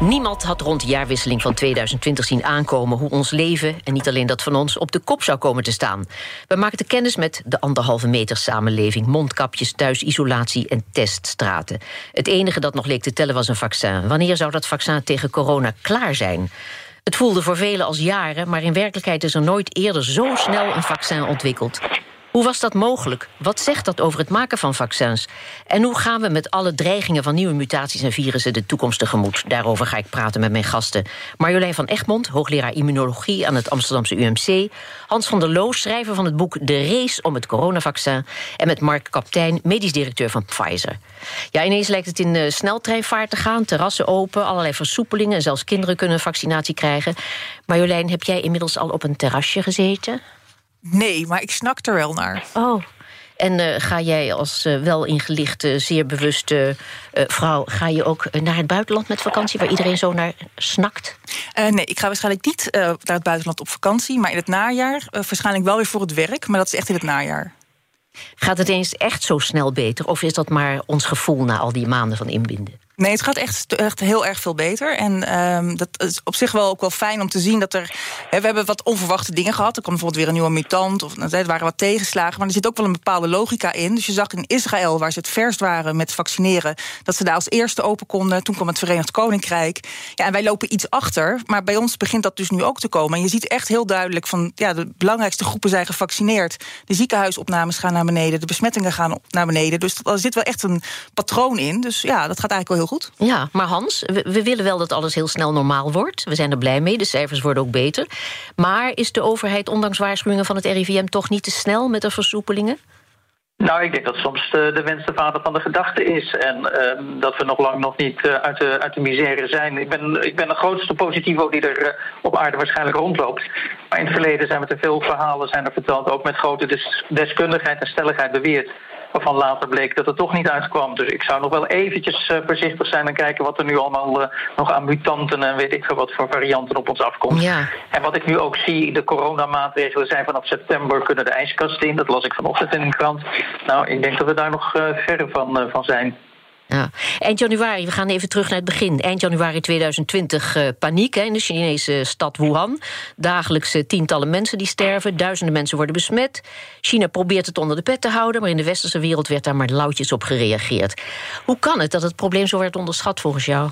Niemand had rond de jaarwisseling van 2020 zien aankomen hoe ons leven, en niet alleen dat van ons, op de kop zou komen te staan. We maakten kennis met de anderhalve meter samenleving, mondkapjes, thuisisolatie en teststraten. Het enige dat nog leek te tellen was een vaccin. Wanneer zou dat vaccin tegen corona klaar zijn? Het voelde voor velen als jaren, maar in werkelijkheid is er nooit eerder zo snel een vaccin ontwikkeld. Hoe was dat mogelijk? Wat zegt dat over het maken van vaccins? En hoe gaan we met alle dreigingen van nieuwe mutaties en virussen de toekomst tegemoet? Daarover ga ik praten met mijn gasten. Marjolein van Egmond, hoogleraar immunologie aan het Amsterdamse UMC. Hans van der Loos, schrijver van het boek De Race om het coronavaccin. En met Mark Kaptein, medisch directeur van Pfizer. Ja, ineens lijkt het in uh, sneltreinvaart te gaan. Terrassen open, allerlei versoepelingen. En zelfs kinderen kunnen vaccinatie krijgen. Marjolein, heb jij inmiddels al op een terrasje gezeten? Nee, maar ik snak er wel naar. Oh. En uh, ga jij als uh, wel ingelichte, zeer bewuste uh, vrouw... ga je ook naar het buitenland met vakantie... waar iedereen zo naar snakt? nee, ik ga waarschijnlijk niet naar het buitenland op vakantie... maar in het najaar waarschijnlijk wel weer voor het werk... maar dat is echt in het najaar. Gaat het eens echt zo snel beter? Of is dat maar ons gevoel na al die maanden van inbinden? Nee, het gaat echt, echt heel erg veel beter. En um, dat is op zich wel ook wel fijn om te zien dat er... We hebben wat onverwachte dingen gehad. Er kwam bijvoorbeeld weer een nieuwe mutant. Of nou, er waren wat tegenslagen. Maar er zit ook wel een bepaalde logica in. Dus je zag in Israël, waar ze het verst waren met vaccineren... dat ze daar als eerste open konden. Toen kwam het Verenigd Koninkrijk. Ja, en wij lopen iets achter. Maar bij ons begint dat dus nu ook te komen. En je ziet echt heel duidelijk van... ja, de belangrijkste groepen zijn gevaccineerd. De ziekenhuisopnames gaan naar beneden. De besmettingen gaan naar beneden. Dus er zit wel echt een patroon in. Dus ja, dat gaat eigenlijk wel heel goed. Ja, maar Hans, we, we, willen wel dat alles heel snel normaal wordt. We zijn er blij mee, de cijfers worden ook beter. Maar is de overheid, ondanks waarschuwingen van het RIVM... toch niet te snel met de versoepelingen? Nou, ik denk dat soms de, de wens de vader van de gedachte is. En uh, dat we nog lang nog niet uh, uit, de, uit de misère zijn. Ik ben, ik ben de grootste positivo die er uh, op aarde waarschijnlijk rondloopt. Maar in het verleden zijn er veel verhalen zijn er verteld. Ook met grote des, deskundigheid en stelligheid beweerd waarvan later bleek dat het toch niet uitkwam. Dus ik zou nog wel eventjes uh, voorzichtig zijn en kijken wat er nu allemaal uh, nog aan mutanten en weet ik veel wat voor varianten op ons afkomt. Ja. En wat ik nu ook zie, de coronamaatregelen zijn vanaf september kunnen de ijskast in. Dat las ik vanochtend in een krant. Nou, ik denk dat we daar nog uh, verre van, van zijn. Ja. Eind januari, we gaan even terug naar het begin. Eind januari 2020 uh, paniek hè, in de Chinese stad Wuhan. Dagelijks uh, tientallen mensen die sterven, duizenden mensen worden besmet. China probeert het onder de pet te houden, maar in de westerse wereld werd daar maar lauwtjes op gereageerd. Hoe kan het dat het probleem zo werd onderschat volgens jou?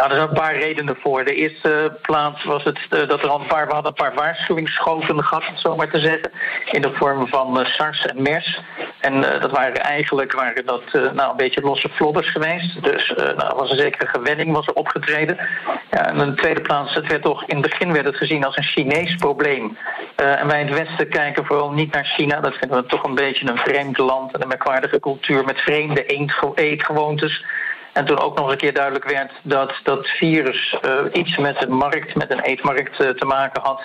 Nou, er zijn een paar redenen voor. De eerste plaats was het uh, dat er al een paar, we hadden een paar waarschuwingsschoten gehad, om zo maar te zeggen. In de vorm van uh, SARS en MERS. En uh, dat waren eigenlijk waren dat, nou, een beetje losse vlodders geweest. Dus nou, was een zekere gewenning was er opgetreden. Ja, en in de tweede plaats, het werd toch, in het begin werd het gezien als een Chinees probleem. en wij in het Westen kijken vooral niet naar China. Dat vinden we toch een beetje een vreemd land en een merkwaardige cultuur met vreemde eetgewoontes. En toen ook nog een keer duidelijk werd dat dat virus uh, iets met een markt, met een eetmarkt uh, te maken had.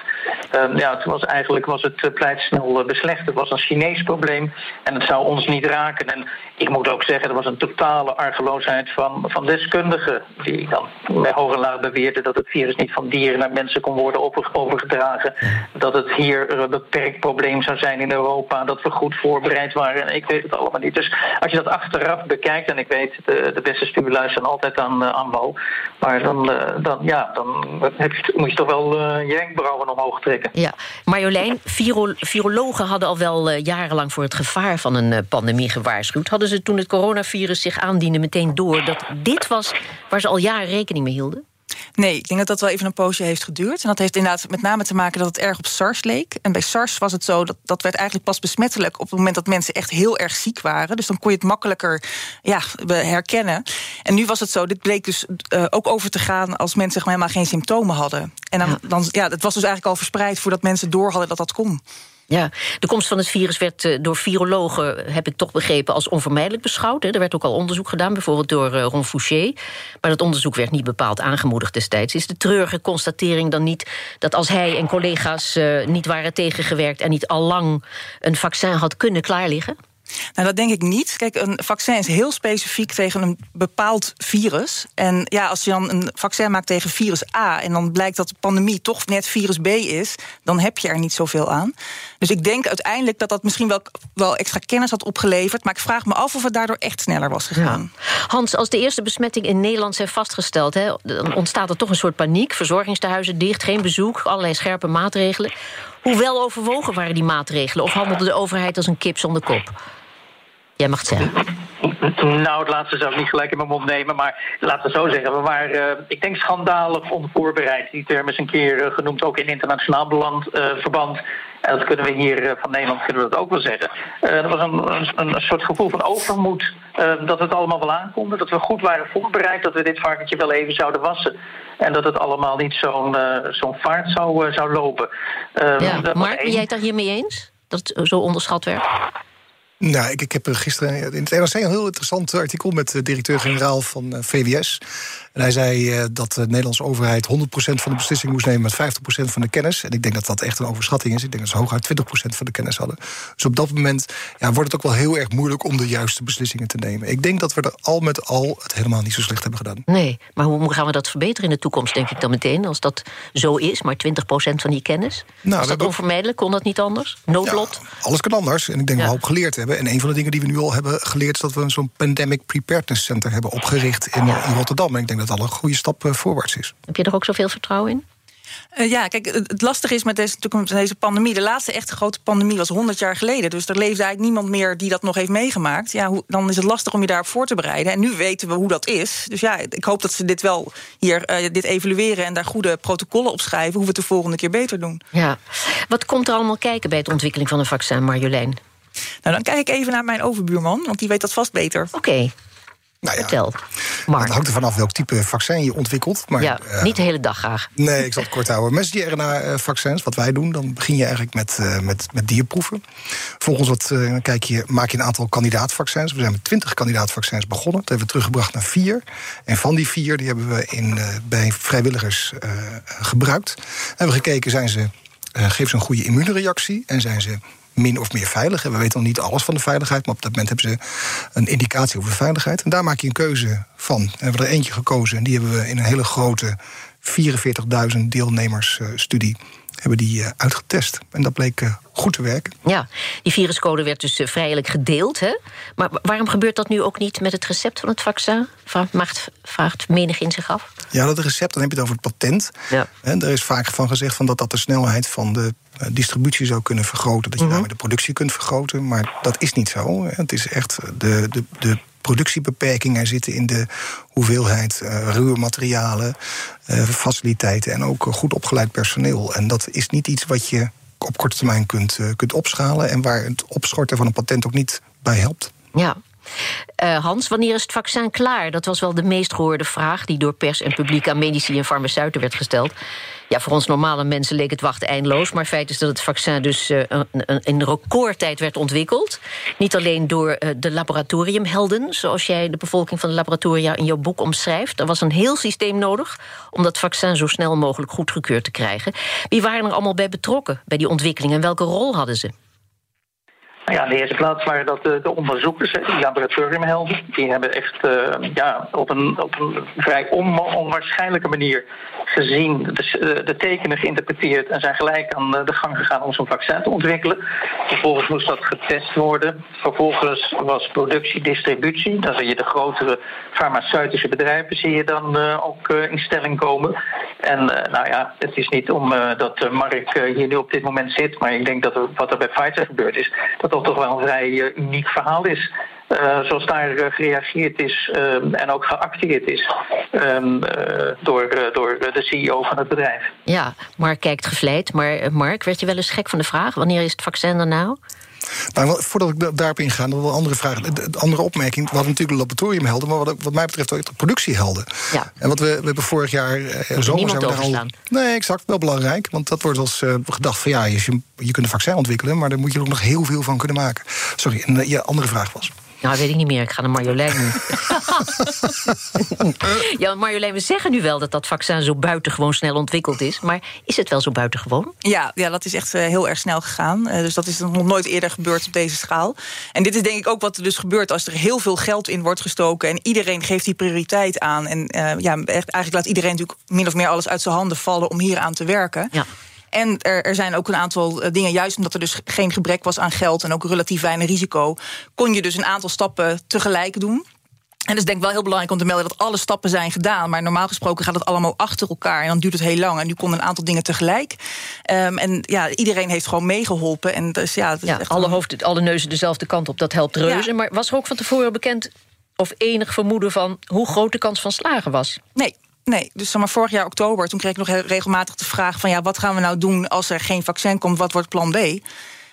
Uh, ja, toen was eigenlijk was het pleitsnel beslecht. Het was een Chinees probleem en het zou ons niet raken. En ik moet ook zeggen, er was een totale argeloosheid van, van deskundigen. Die dan bij hoge laag beweerden dat het virus niet van dieren naar mensen kon worden overgedragen. Dat het hier een beperkt probleem zou zijn in Europa. Dat we goed voorbereid waren. En ik weet het allemaal niet. Dus als je dat achteraf bekijkt, en ik weet de, de beste stuur luisteren altijd aan, uh, aan wal. Maar dan, uh, dan, ja, dan heb je, moet je toch wel uh, je wenkbrauwen omhoog trekken. Ja, Marjolein, viro virologen hadden al wel jarenlang voor het gevaar van een pandemie gewaarschuwd. Hadden ze toen het coronavirus zich aandiende meteen door dat dit was waar ze al jaren rekening mee hielden? Nee, ik denk dat dat wel even een poosje heeft geduurd. En dat heeft inderdaad met name te maken dat het erg op SARS leek. En bij SARS was het zo dat dat werd eigenlijk pas besmettelijk op het moment dat mensen echt heel erg ziek waren. Dus dan kon je het makkelijker ja, herkennen. En nu was het zo, dit bleek dus uh, ook over te gaan als mensen zeg maar, helemaal geen symptomen hadden. En dan, ja. dan ja, het was dus eigenlijk al verspreid voordat mensen door hadden dat dat kon. Ja, de komst van het virus werd uh, door virologen, heb ik toch begrepen, als onvermijdelijk beschouwd. Er werd ook al onderzoek gedaan, bijvoorbeeld door uh, Ron Fouché. Maar dat onderzoek werd niet bepaald aangemoedigd destijds. Is de treurige constatering dan niet dat als hij en collega's uh, niet waren tegengewerkt en niet al lang een vaccin had kunnen klaarliggen? Nou, dat denk ik niet. Kijk, een vaccin is heel specifiek tegen een bepaald virus. En ja, als je dan een vaccin maakt tegen virus A... en dan blijkt dat de pandemie toch net virus B is... dan heb je er niet zoveel aan. Dus ik denk uiteindelijk dat dat misschien wel, wel extra kennis had opgeleverd... maar ik vraag me af of het daardoor echt sneller was gegaan. Hans, als de eerste besmettingen in Nederland zijn vastgesteld... Hè, dan ontstaat er toch een soort paniek. Verzorgingstehuizen dicht, geen bezoek, allerlei scherpe maatregelen. Hoe wel overwogen waren die maatregelen? Of handelde de overheid als een kip zonder kop? Jij mag het zeggen. Nou, het laatste zou ik niet gelijk in mijn mond nemen. Maar laten we zo zeggen, we waren, uh, ik denk, schandalig onvoorbereid. Die term is een keer uh, genoemd, ook in internationaal beland, uh, verband. En dat kunnen we hier van Nederland kunnen we dat ook wel zeggen. er was een, een, een, soort gevoel van overmoed dat het allemaal wel aankonde. Dat we goed waren voorbereid, dat we dit varkentje wel even zouden wassen. En dat het allemaal niet zo'n zo'n vaart zou, zou lopen. ja, Mark, ben jij het daar hiermee eens? Dat het zo onderschat werd? Nou, ik, ik heb gisteren in het NRC een heel interessant artikel met de directeur-generaal van eh, VWS. En hij zei uh, dat de Nederlandse overheid 100% van de beslissing moest nemen met 50% van de kennis. En ik denk dat dat echt een overschatting is. Ik denk dat ze hooguit 20% van de kennis hadden. Dus op dat moment ja, wordt het ook wel heel erg moeilijk om de juiste beslissingen te nemen. Ik denk dat we er al met al het helemaal niet zo slecht hebben gedaan. Nee, maar hoe gaan we dat verbeteren in de toekomst, denk ik dan meteen? Als dat zo is, maar 20% van die kennis? Nou, is dat onvermijdelijk? Kon dat niet anders? Noodlot? Ja, alles kan anders. En ik denk dat we hoop geleerd hebben. En een van de dingen die we nu al hebben geleerd... is dat we zo'n Pandemic Preparedness Center hebben opgericht in, in Rotterdam. En ik denk dat dat al een goede stap eh, voorwaarts is. Heb je er ook zoveel vertrouwen in? Uh, ja, kijk, het lastige is met deze, deze pandemie. De laatste echte grote pandemie was 100 jaar geleden. Dus er leefde eigenlijk niemand meer die dat nog heeft meegemaakt. Ja, hoe, dan is het lastig om je daarop voor te bereiden. En nu weten we hoe dat is. Dus ja, ik hoop dat ze dit wel hier uh, dit evalueren en daar goede protocollen op schrijven. Hoe we het de volgende keer beter doen. Ja. Wat komt er allemaal kijken bij de ontwikkeling van een vaccin, Marjolein? Nou, dan kijk ik even naar mijn overbuurman, want die weet dat vast beter. Oké. Nou ja, Vertel. Maar. Het hangt er vanaf welk type vaccin je ontwikkelt. Maar, ja, uh, niet de hele dag graag. Nee, ik zal het kort houden. Messenger-RNA-vaccins, wat wij doen, dan begin je eigenlijk met, uh, met, met dierproeven. Volgens wat uh, kijk je, maak je een aantal kandidaatvaccins. We zijn met twintig kandidaatvaccins begonnen. Dat hebben we teruggebracht naar vier. En van die vier die hebben we in, bij vrijwilligers gebruikt. En hebben gekeken, zijn ze, geven ze een goede immuunreactie en zijn ze min of meer veilig. we weten nog niet alles van de veiligheid, maar op dat moment hebben ze een indicatie over de veiligheid. En daar maak je een keuze van. En we hebben er eentje gekozen en die hebben we in een hele grote 44.000 deelnemers studie hebben die uh, uitgetest. En dat bleek uh, goed te werken. Ja, die viruscode werd dus uh, vrijelijk gedeeld. Hè? Maar waarom gebeurt dat nu ook niet met het recept van het vaccin? Vraagt, vraagt menig in zich af. Ja, dat recept, dan heb je het over het patent. Ja. En er is vaak van gezegd van dat dat de snelheid van de distributie zou kunnen vergroten. Dat je -hmm. daarmee de productie kunt vergroten. Maar dat is niet zo. Het is echt de, de, de productiebeperkingen zitten in de hoeveelheid uh, ruwe materialen, uh, faciliteiten en ook goed opgeleid personeel. En dat is niet iets wat je op korte termijn kunt, uh, kunt opschalen en waar het opschorten van een patent ook niet bij helpt. Ja. Uh, Hans, wanneer is het vaccin klaar? Dat was wel de meest gehoorde vraag die door pers en publiek aan medici en farmaceuten werd gesteld. Ja, voor ons normale mensen leek het wachten eindeloos. Maar feit is dat het vaccin dus uh, een, in recordtijd werd ontwikkeld. Niet alleen door uh, de laboratoriumhelden, zoals jij de bevolking van de laboratoria in jouw boek omschrijft. Er was een heel systeem nodig om dat vaccin zo snel mogelijk goedgekeurd te krijgen. Wie waren er allemaal bij betrokken bij die ontwikkeling en welke rol hadden ze? Nou ja, in de eerste plaats waren dat de, de onderzoekers, die laboratoriumhelden. Die hebben echt uh, ja, op, een, op een vrij on, onwaarschijnlijke manier gezien, de, de, tekenen geïnterpreteerd en zijn gelijk aan de gang gegaan om zo'n vaccin te ontwikkelen. Vervolgens moest dat getest worden. Vervolgens was productie, distributie. Dan zie je de grotere farmaceutische bedrijven zie je dan uh, ook uh, in stelling komen. En nou ja, het is niet omdat dat Mark hier nu op dit moment zit, maar ik denk dat wat er bij Pfizer gebeurd is, dat dat toch wel een vrij uh, uniek verhaal is. Uh, zoals daar uh, gereageerd is en ook geacteerd is um, door, door de CEO van het bedrijf. Ja, Mark kijkt gevleid. Maar Mark, werd je wel eens gek van de vraag? Wanneer is het vaccin er nou? Nou, voordat ik daarop inga, nog een andere vraag. De andere opmerking. We hadden natuurlijk de laboratoriumhelden, maar wat, wat mij betreft ook de productiehelden. Ja. En wat we, we hebben vorig jaar eh, zomer zijn we al. Nee, exact, wel belangrijk. Want dat wordt als uh, gedacht van ja, je, je kunt een vaccin ontwikkelen, maar daar moet je ook nog heel veel van kunnen maken. Sorry, en uh, je andere vraag was. Nou, weet ik niet meer. Ik ga naar Marjolein nu. ja, Marjolein, we zeggen nu wel dat dat vaccin zo buitengewoon snel ontwikkeld is. Maar is het wel zo buitengewoon? Ja, ja dat is echt uh, heel erg snel gegaan. Uh, dus dat is nog nooit eerder gebeurd op deze schaal. En dit is denk ik ook wat er dus gebeurt als er heel veel geld in wordt gestoken. En iedereen geeft die prioriteit aan. En uh, ja, echt, eigenlijk laat iedereen natuurlijk min of meer alles uit zijn handen vallen om hier aan te werken. Ja. En er, er, zijn ook een aantal eh, dingen, juist omdat er dus geen gebrek was aan geld en ook relatief weinig risico, kon je dus een aantal stappen tegelijk doen. En het is denk ik wel heel belangrijk om te melden dat alle stappen zijn gedaan. Maar normaal gesproken gaat het allemaal achter elkaar. En dan duurt het heel lang. En nu konden een aantal dingen tegelijk. Um, en ja, iedereen heeft gewoon meegeholpen. En dus ja, alle, hoofd, alle neuzen dezelfde kant op, dat helpt reuze. Ja. Maar was er ook van tevoren bekend of enig vermoeden van hoe groot de kans van slagen was? Nee, Nee, dus maar vorig jaar oktober, toen kreeg ik nog regelmatig de vraag van ja, wat gaan we nou doen als er geen vaccin komt, wat wordt plan B?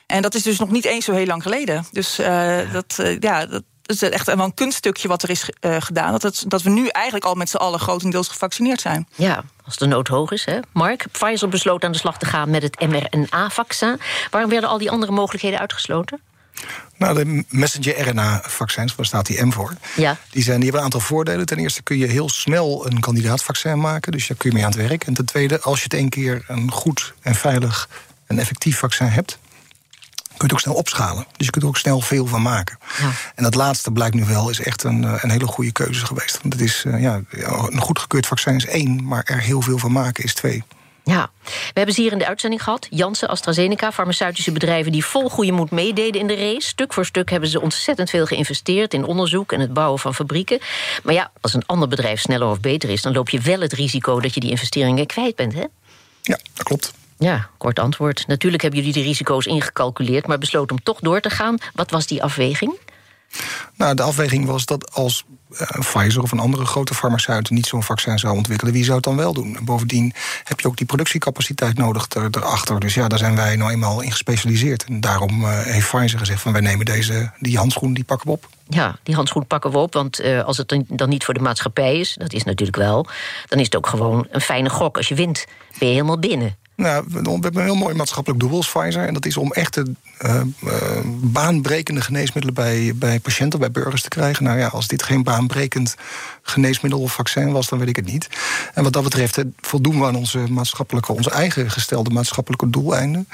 En dat is dus nog niet eens zo heel lang geleden. Dus uh, dat, uh, ja, dat is echt wel een kunststukje wat er is uh, gedaan. Dat, het, dat we nu eigenlijk al met z'n allen grotendeels gevaccineerd zijn. Ja, als de nood hoog is, hè? Mark, Pfizer besloot aan de slag te gaan met het mRNA-vaccin. Waarom werden al die andere mogelijkheden uitgesloten? Nou, de messenger-RNA-vaccins, waar staat die M voor? Ja. Die, zijn, die hebben een aantal voordelen. Ten eerste kun je heel snel een kandidaatvaccin maken, dus daar kun je mee aan het werk. En ten tweede, als je het één keer een goed en veilig en effectief vaccin hebt, kun je het ook snel opschalen. Dus je kunt er ook snel veel van maken. Ja. En dat laatste blijkt nu wel, is echt een, een hele goede keuze geweest. Want het is, uh, ja, een goedgekeurd vaccin is één, maar er heel veel van maken is twee. Ja, we hebben ze hier in de uitzending gehad. Janssen, AstraZeneca, farmaceutische bedrijven die vol goede moed meededen in de race. Stuk voor stuk hebben ze ontzettend veel geïnvesteerd in onderzoek en het bouwen van fabrieken. Maar ja, als een ander bedrijf sneller of beter is, dan loop je wel het risico dat je die investeringen kwijt bent, hè? Ja, dat klopt. Ja, kort antwoord. Natuurlijk hebben jullie de risico's ingecalculeerd, maar besloten om toch door te gaan. Wat was die afweging? Nou, de afweging was dat als uh, Pfizer of een andere grote farmaceut niet zo'n vaccin zou ontwikkelen, wie zou het dan wel doen? En bovendien heb je ook die productiecapaciteit nodig er, erachter. Dus ja, daar zijn wij nou eenmaal in gespecialiseerd. En daarom uh, heeft Pfizer gezegd van wij nemen deze, die handschoen, die pakken we op. Ja, die handschoen pakken we op, want uh, als het dan niet voor de maatschappij is, dat is natuurlijk wel, dan is het ook gewoon een fijne gok. Als je wint, ben je helemaal binnen. Nou, we hebben een heel mooi maatschappelijk doel als Pfizer. En dat is om echte uh, uh, baanbrekende geneesmiddelen bij, bij patiënten, bij burgers te krijgen. Nou ja, als dit geen baanbrekend geneesmiddel of vaccin was, dan weet ik het niet. En wat dat betreft voldoen we aan onze maatschappelijke, onze eigen gestelde maatschappelijke doeleinden.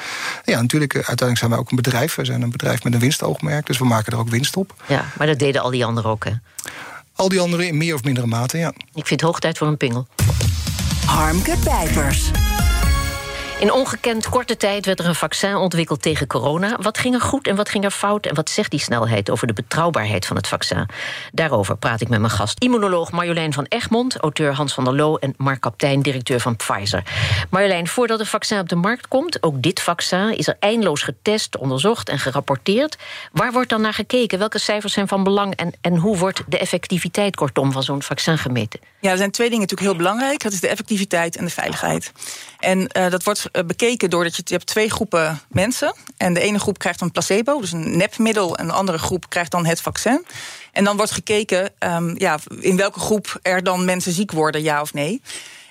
Ja, natuurlijk, uiteindelijk zijn wij ook een bedrijf. We zijn een bedrijf met een winstoogmerk, dus we maken er ook winst op. Ja, maar dat deden al die anderen ook, hè? Al die anderen in meer of mindere mate, ja. Ik vind het hoog tijd voor een pingel. Harmke Pijpers. In ongekend korte tijd werd er een vaccin ontwikkeld tegen corona. Wat ging er goed en wat ging er fout? En wat zegt die snelheid over de betrouwbaarheid van het vaccin? Daarover praat ik met mijn gast, immunoloog Marjolein van Egmond... auteur Hans van der Loo en Mark Kaptein, directeur van Pfizer. Marjolein, voordat het vaccin op de markt komt... ook dit vaccin is er eindeloos getest, onderzocht en gerapporteerd. Waar wordt dan naar gekeken? Welke cijfers zijn van belang? En, en hoe wordt de effectiviteit kortom van zo'n vaccin gemeten? Ja, er zijn twee dingen natuurlijk heel belangrijk. Dat is de effectiviteit en de veiligheid. En uh, dat wordt bekeken doordat je, je hebt twee groepen mensen. En de ene groep krijgt een placebo, dus een nepmiddel. En de andere groep krijgt dan het vaccin. En dan wordt gekeken um, ja, in welke groep er dan mensen ziek worden, ja of nee.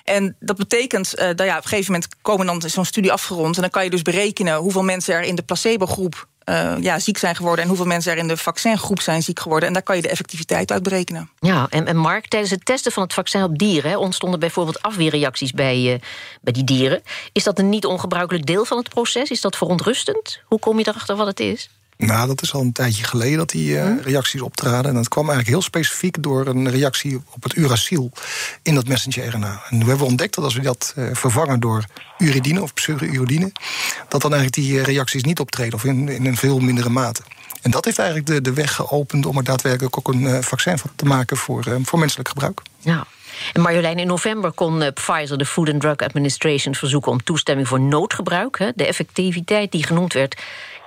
En dat betekent dat ja, op een gegeven moment komen dan zo'n studie afgerond. En dan kan je dus berekenen hoeveel mensen er in de placebo-groep uh, ja, ziek zijn geworden en hoeveel mensen er in de vaccingroep zijn ziek geworden. En daar kan je de effectiviteit uit berekenen. Ja, en, en Mark, tijdens het testen van het vaccin op dieren hè, ontstonden bijvoorbeeld afweerreacties bij, uh, bij die dieren. Is dat een niet ongebruikelijk deel van het proces? Is dat verontrustend? Hoe kom je erachter wat het is? Nou, dat is al een tijdje geleden dat die uh, hm? reacties optraden. En dat kwam eigenlijk heel specifiek door een reactie op het uraciel in dat messenger-RNA. En nu hebben we ontdekt dat als we dat uh, vervangen door uridine of pseudo-uridine, dat dan eigenlijk die reacties niet optreden of in, in een veel mindere mate. En dat heeft eigenlijk de, de weg geopend om er daadwerkelijk ook een uh, vaccin van te maken voor, voor menselijk gebruik. Ja. En Marjolein, in november kon Pfizer de Food and Drug Administration verzoeken om toestemming voor noodgebruik. De effectiviteit die genoemd werd,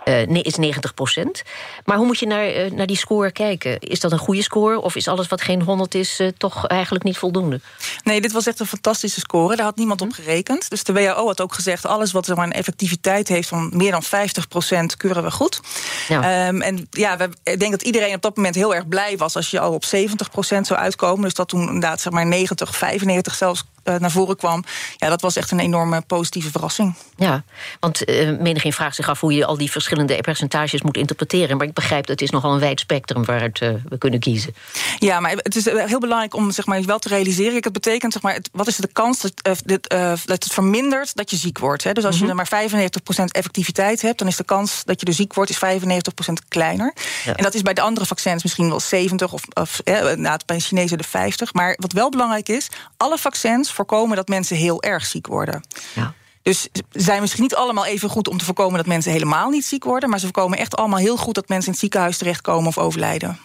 uh, is 90 procent. Maar hoe moet je naar, uh, naar die score kijken? Is dat een goede score of is alles wat geen 100 is uh, toch eigenlijk niet voldoende? Nee, dit was echt een fantastische score. Daar had niemand op gerekend. Dus de WHO had ook gezegd... alles wat zeg maar, een effectiviteit heeft van meer dan 50 procent... keuren we goed. Ja. Um, en ja, we, ik denk dat iedereen op dat moment heel erg blij was... als je al op 70 procent zou uitkomen. Dus dat toen inderdaad zeg maar 90, 95 zelfs naar voren kwam, ja, dat was echt een enorme positieve verrassing. Ja, want uh, menigeen vraagt zich af hoe je al die verschillende percentages moet interpreteren. Maar ik begrijp dat het is nogal een wijd spectrum waaruit we kunnen kiezen. Ja, maar het is heel belangrijk om zeg maar, wel te realiseren. Het betekent, zeg maar, wat is de kans dat, dit, dat het vermindert dat je ziek wordt. Hè? Dus als je mhm. maar 95% effectiviteit hebt, dan is de kans dat je er ziek wordt is 95% kleiner. En dat is bij de andere vaccins misschien wel 70 of, of eh, nou, bij de Chinezen de 50. Maar wat wel belangrijk is, alle vaccins voorkomen dat mensen heel erg ziek worden. Ja. Dus ze zijn misschien niet allemaal even goed om te voorkomen dat mensen helemaal niet ziek worden. Maar ze voorkomen echt allemaal heel goed dat mensen in het ziekenhuis terechtkomen of overlijden.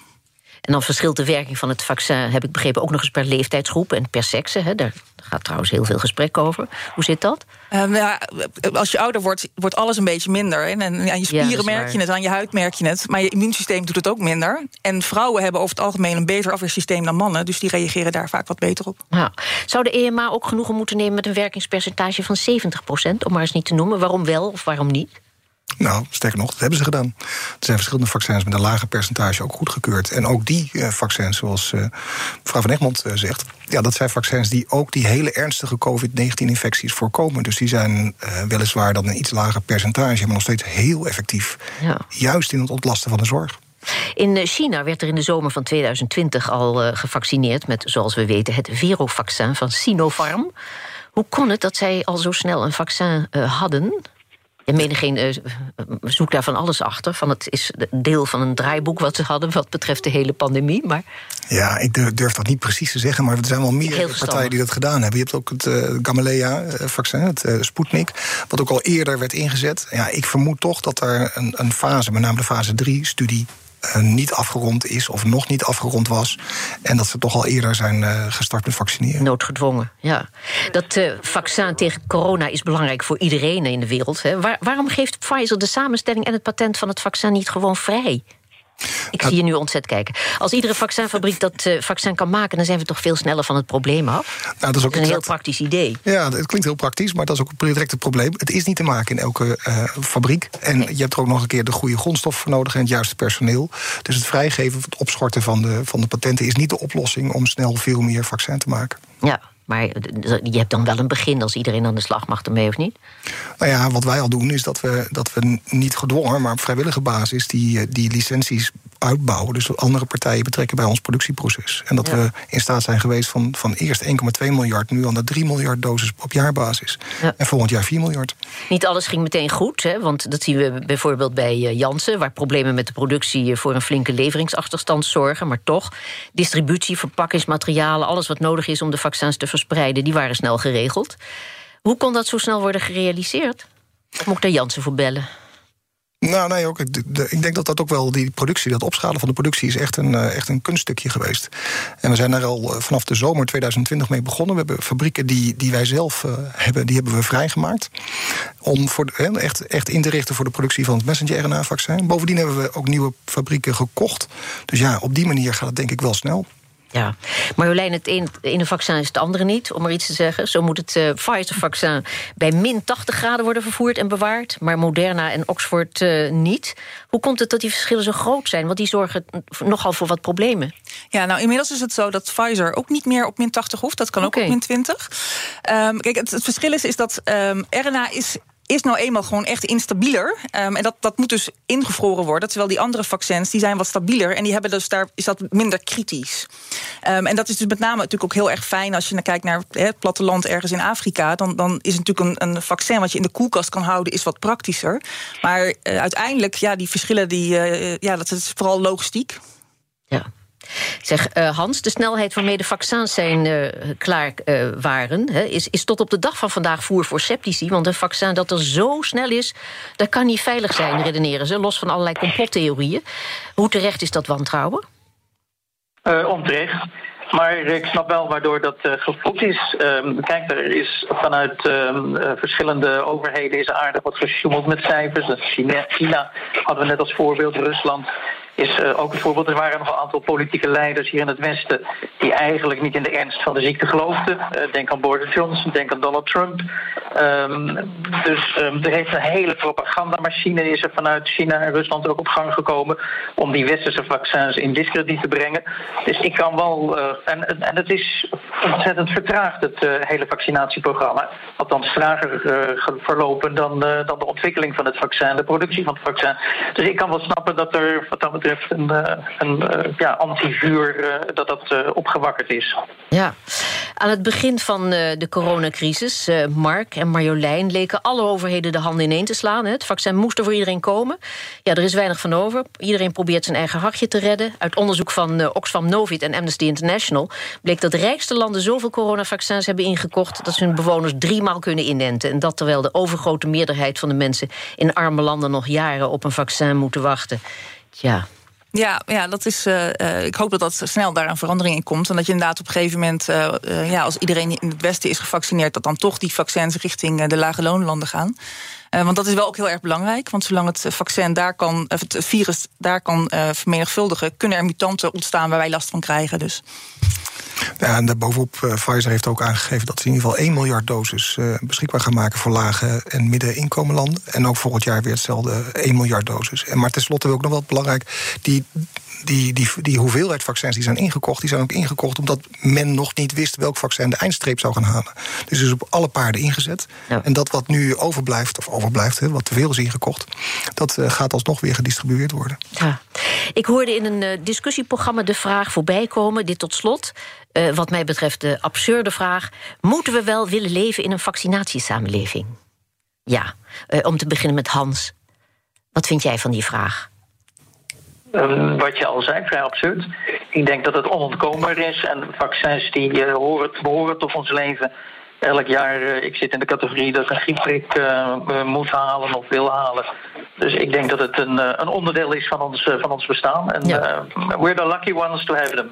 En dan verschilt de werking van het vaccin, heb ik begrepen, ook nog eens per leeftijdsgroep en per sekse. Hè. Daar gaat trouwens heel veel gesprek over. Hoe zit dat? Um, ja, als je ouder wordt, wordt alles een beetje minder. En aan je spieren merk je het, aan je huid merk je het. Maar je immuunsysteem doet het ook minder. En vrouwen hebben over het algemeen een beter afweersysteem dan mannen. Dus die reageren daar vaak wat beter op. Zou de EMA ook genoegen moeten nemen met een werkingspercentage van 70% om maar eens niet te noemen? Waarom wel of waarom niet? Nou, sterker nog, dat hebben ze gedaan. Er zijn verschillende vaccins met een lager percentage ook goedgekeurd. En ook die uh, vaccins, zoals uh, mevrouw Van Egmond uh, zegt... Ja, dat zijn vaccins die ook die hele ernstige COVID-19-infecties voorkomen. Dus die zijn weliswaar dan een iets lager percentage... maar nog steeds heel effectief. Ja. Juist in het ontlasten van de zorg. In China werd er in de zomer van 2020 al gevaccineerd... met, zoals we weten, het Vero-vaccin van Sinopharm. Hoe kon het dat zij al zo snel een vaccin hadden... En menigeen uh, zoekt daar van alles achter. Van het is deel van een draaiboek wat ze hadden... wat betreft de hele pandemie. Maar... Ja, ik durf dat niet precies te zeggen... maar er zijn wel meer partijen die dat gedaan hebben. Je hebt ook het uh, Gamaleya-vaccin, het uh, Sputnik... wat ook al eerder werd ingezet. Ja, ik vermoed toch dat er een, een fase, met name de fase 3-studie... Eh, niet afgerond is of nog niet afgerond was. En dat ze toch al eerder zijn uh, gestart met vaccineren. Noodgedwongen, ja. Dat uh, vaccin tegen corona is belangrijk voor iedereen in de wereld. Hè. Waar, waarom geeft Pfizer de samenstelling en het patent van het vaccin niet gewoon vrij? Ik zie je nu ontzettend kijken. Als iedere vaccinfabriek dat uh, vaccin kan maken... dan zijn we toch veel sneller van het probleem af? Nou, dat is ook een heel praktisch idee. Ja, het klinkt heel praktisch, maar dat is ook een direct het probleem. Het is niet te maken in elke uh, fabriek. En je hebt er ook nog een keer de goede grondstof voor nodig... en het juiste personeel. Dus het vrijgeven, het opschorten van de, van de patenten... is niet de oplossing om snel veel meer vaccin te maken. Ja, maar je hebt dan wel een begin als iedereen aan de slag mag ermee, of niet? Nou ja, wat wij al doen is dat we, dat we niet gedwongen, maar op vrijwillige basis die, eh, die licenties uitbouwen. Dus andere partijen betrekken bij ons productieproces. En dat we in staat zijn geweest van, van eerst 1,2 miljard, nu al naar 3 miljard doses op jaarbasis. En volgend jaar 4 miljard. Niet alles ging meteen goed, hè? want dat zien we bijvoorbeeld bij eh, Janssen, waar problemen met de productie eh, voor een flinke leveringsachterstand zorgen. Maar toch, distributie, verpakkingsmaterialen, alles wat nodig is om de vaccins te die waren snel geregeld. Hoe kon dat zo snel worden gerealiseerd? Of moet ik daar Jansen voor bellen? Nou, nee, ook. Ik denk dat dat ook wel die productie, dat opschalen van de productie, is echt een, eh, echt een kunststukje geweest. En we zijn daar al eh, vanaf de zomer 2020 mee begonnen. We hebben fabrieken die, die wij zelf uh, hebben, die hebben we vrijgemaakt. Om voor echt, echt in te richten voor de productie van het messenger-RNA-vaccin. Bovendien hebben we ook nieuwe fabrieken gekocht. Dus ja, op die manier gaat het denk ik wel snel. Ja, Marjolein, het ene vaccin is het andere niet, om maar iets te zeggen. Zo moet het uh, Pfizer-vaccin bij min 80 graden worden vervoerd en bewaard... maar Moderna en Oxford uh, niet. Hoe komt het dat die verschillen zo groot zijn? Want die zorgen nogal voor wat problemen. Ja, nou, inmiddels is het zo dat Pfizer ook niet meer op min 80 hoeft. Dat kan ook op min 20. Um, ehm, kijk, het, het, verschil is, is dat um, RNA is is nou eenmaal gewoon echt instabieler. Um, en dat, dat moet dus ingevroren worden. Terwijl die andere vaccins die zijn wat stabieler. En die hebben dus daar is dat minder kritisch. Um, en dat is dus met name natuurlijk ook heel erg fijn als je naar kijkt naar het platteland ergens in Afrika. Dan, dan is natuurlijk een, een vaccin wat je in de koelkast kan houden, is wat praktischer. Maar uh, uiteindelijk, ja, die verschillen, die, uh, ja, dat is vooral logistiek. Ja. Zeg, uh, Hans, de snelheid waarmee de vaccins zijn uh, klaar uh, waren... Is, is tot op de dag van vandaag voer voor sceptici. Want een vaccin dat er zo snel is, dat kan niet veilig zijn, redeneren ze. Los van allerlei complottheorieën. Hoe terecht is dat wantrouwen? onterecht. Maar ik snap wel waardoor dat uh, is. Um, kijk, er is vanuit uh, verschillende overheden is aardig wat gesjoemeld met cijfers. China hadden we net als voorbeeld, Rusland is uh, ook een voorbeeld. Er waren nog een aantal politieke leiders hier in het Westen die eigenlijk niet in de ernst van de ziekte geloofden. Uh, denk aan Boris Johnson, denk aan Donald Trump. Um, dus um, er heeft een hele propagandamachine is er vanuit China en Rusland ook op gang gekomen om die westerse vaccins in discrediet te brengen. Dus ik kan wel, uh, en, en het is ontzettend vertraagd, het hele vaccinatieprogramma. Althans, trager verlopen dan, dan de ontwikkeling van het vaccin, de productie van het vaccin. Dus ik kan wel snappen dat er wat dat een, een ja, antivuur dat dat opgewakkerd is. Ja, aan het begin van de coronacrisis, Mark en Marjolein leken alle overheden de handen ineen te slaan. Het vaccin moest er voor iedereen komen. Ja, er is weinig van over. Iedereen probeert zijn eigen hachje te redden. Uit onderzoek van Oxfam Novit en Amnesty International bleek dat rijkste landen zoveel coronavaccins hebben ingekocht dat ze hun bewoners driemaal kunnen inenten. En dat terwijl de overgrote meerderheid van de mensen in arme landen nog jaren op een vaccin moeten wachten. Tja. Ja, ja dat is, uh, ik hoop dat dat snel daar een verandering in komt. En dat je inderdaad op een gegeven moment, uh, ja, als iedereen in het Westen is gevaccineerd, dat dan toch die vaccins richting de lage loonlanden gaan. want dat is wel ook heel erg belangrijk. Want zolang het vaccin daar kan, het virus daar kan vermenigvuldigen, kunnen er mutanten ontstaan waar wij last van krijgen. Dus. Ja, en daarbovenop, uh, Pfizer heeft ook aangegeven dat ze in ieder geval 1 miljard doses uh, beschikbaar gaan maken voor lage en middeninkomenlanden. En ook volgend jaar weer hetzelfde 1 miljard doses. En maar tenslotte ook nog wel belangrijk, die die, die, die hoeveelheid vaccins die zijn ingekocht, die zijn ook ingekocht omdat men nog niet wist welk vaccin de eindstreep zou gaan halen. Dus is op alle paarden ingezet. En dat wat nu overblijft, of overblijft, wat te veel is ingekocht, dat uh, gaat alsnog weer gedistribueerd worden. Ja. Ik hoorde in een discussieprogramma de vraag voorbij komen, dit tot slot. Uh, wat mij betreft de absurde vraag: moeten we wel willen leven in een vaccinatiesamenleving? Ja, om te beginnen met Hans. Wat vind jij van die vraag? Um, wat je al zei, vrij absurd. Ik denk dat het onontkoombaar is en vaccins die uh, horen, behoren tot ons leven. Elk jaar, uh, ik zit in de categorie dat ik een griepprik uh, moet halen of wil halen. Dus ik denk dat het een, een onderdeel is van ons, van ons bestaan. En ja. we're the lucky ones to have them.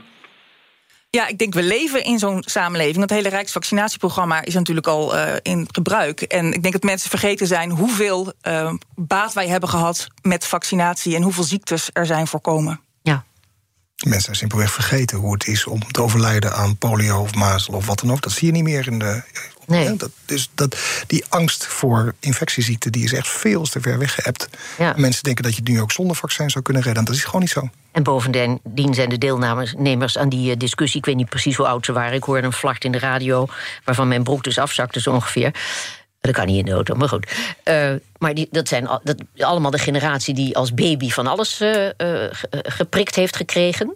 Ja, ik denk we leven in zo'n samenleving. Dat hele Rijksvaccinatieprogramma is natuurlijk al uh, in gebruik. En ik denk dat mensen vergeten zijn hoeveel uh, baat wij hebben gehad met vaccinatie en hoeveel ziektes er zijn voorkomen. Mensen zijn simpelweg vergeten hoe het is om te overlijden aan polio of mazel of wat dan ook. Dat zie je niet meer in de. Nee. dat, dus dat, die angst voor infectieziekten die is echt veel te ver weggeëpt. Ja. Mensen denken dat je het nu ook zonder vaccin zou kunnen redden. Dat is gewoon niet zo. En bovendien zijn de deelnemers aan die discussie... ik weet niet precies hoe oud ze waren. Ik hoorde een vlacht in de radio waarvan mijn broek dus afzakte zo ongeveer. Dat kan niet in de auto, maar goed. Uh, maar die, dat zijn dat, allemaal de generatie die als baby van alles uh, uh, geprikt heeft gekregen.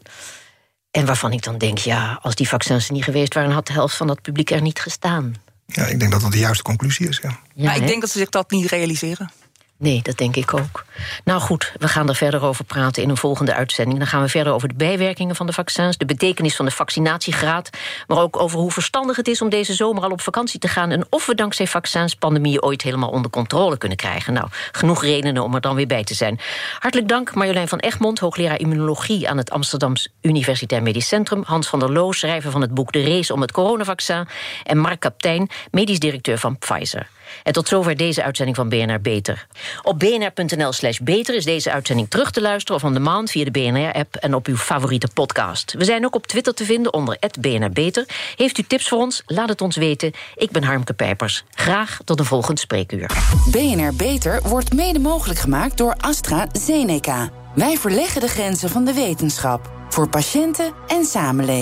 En waarvan ik dan denk, ja, als die vaccins er niet geweest waren... had de helft van dat publiek er niet gestaan. Ja, ik denk dat dat de juiste conclusie is, ja. ja maar ik denk dat ze zich dat niet realiseren. Nee, dat denk ik ook. Nou goed, we gaan er verder over praten in een volgende uitzending. Dan gaan we verder over de bijwerkingen van de vaccins, de betekenis van de vaccinatiegraad, maar ook over hoe verstandig het is om deze zomer al op vakantie te gaan en of we dankzij vaccins pandemie ooit helemaal onder controle kunnen krijgen. Nou, genoeg redenen om er dan weer bij te zijn. Hartelijk dank Marjolein van Egmond, hoogleraar immunologie aan het Amsterdams Universitair Medisch Centrum, Hans van der Loos, schrijver van het boek De Race om het coronavaccin en Mark Kaptein, medisch directeur van Pfizer. En tot zover deze uitzending van BNR Beter. Op bnr.nl slash beter is deze uitzending terug te luisteren... of on demand via de BNR-app en op uw favoriete podcast. We zijn ook op Twitter te vinden onder BNR Beter. Heeft u tips voor ons? Laat het ons weten. Ik ben Harmke Pijpers. Graag tot een volgend spreekuur. BNR Beter wordt mede mogelijk gemaakt door AstraZeneca. Wij verleggen de grenzen van de wetenschap. Voor patiënten en samenleving.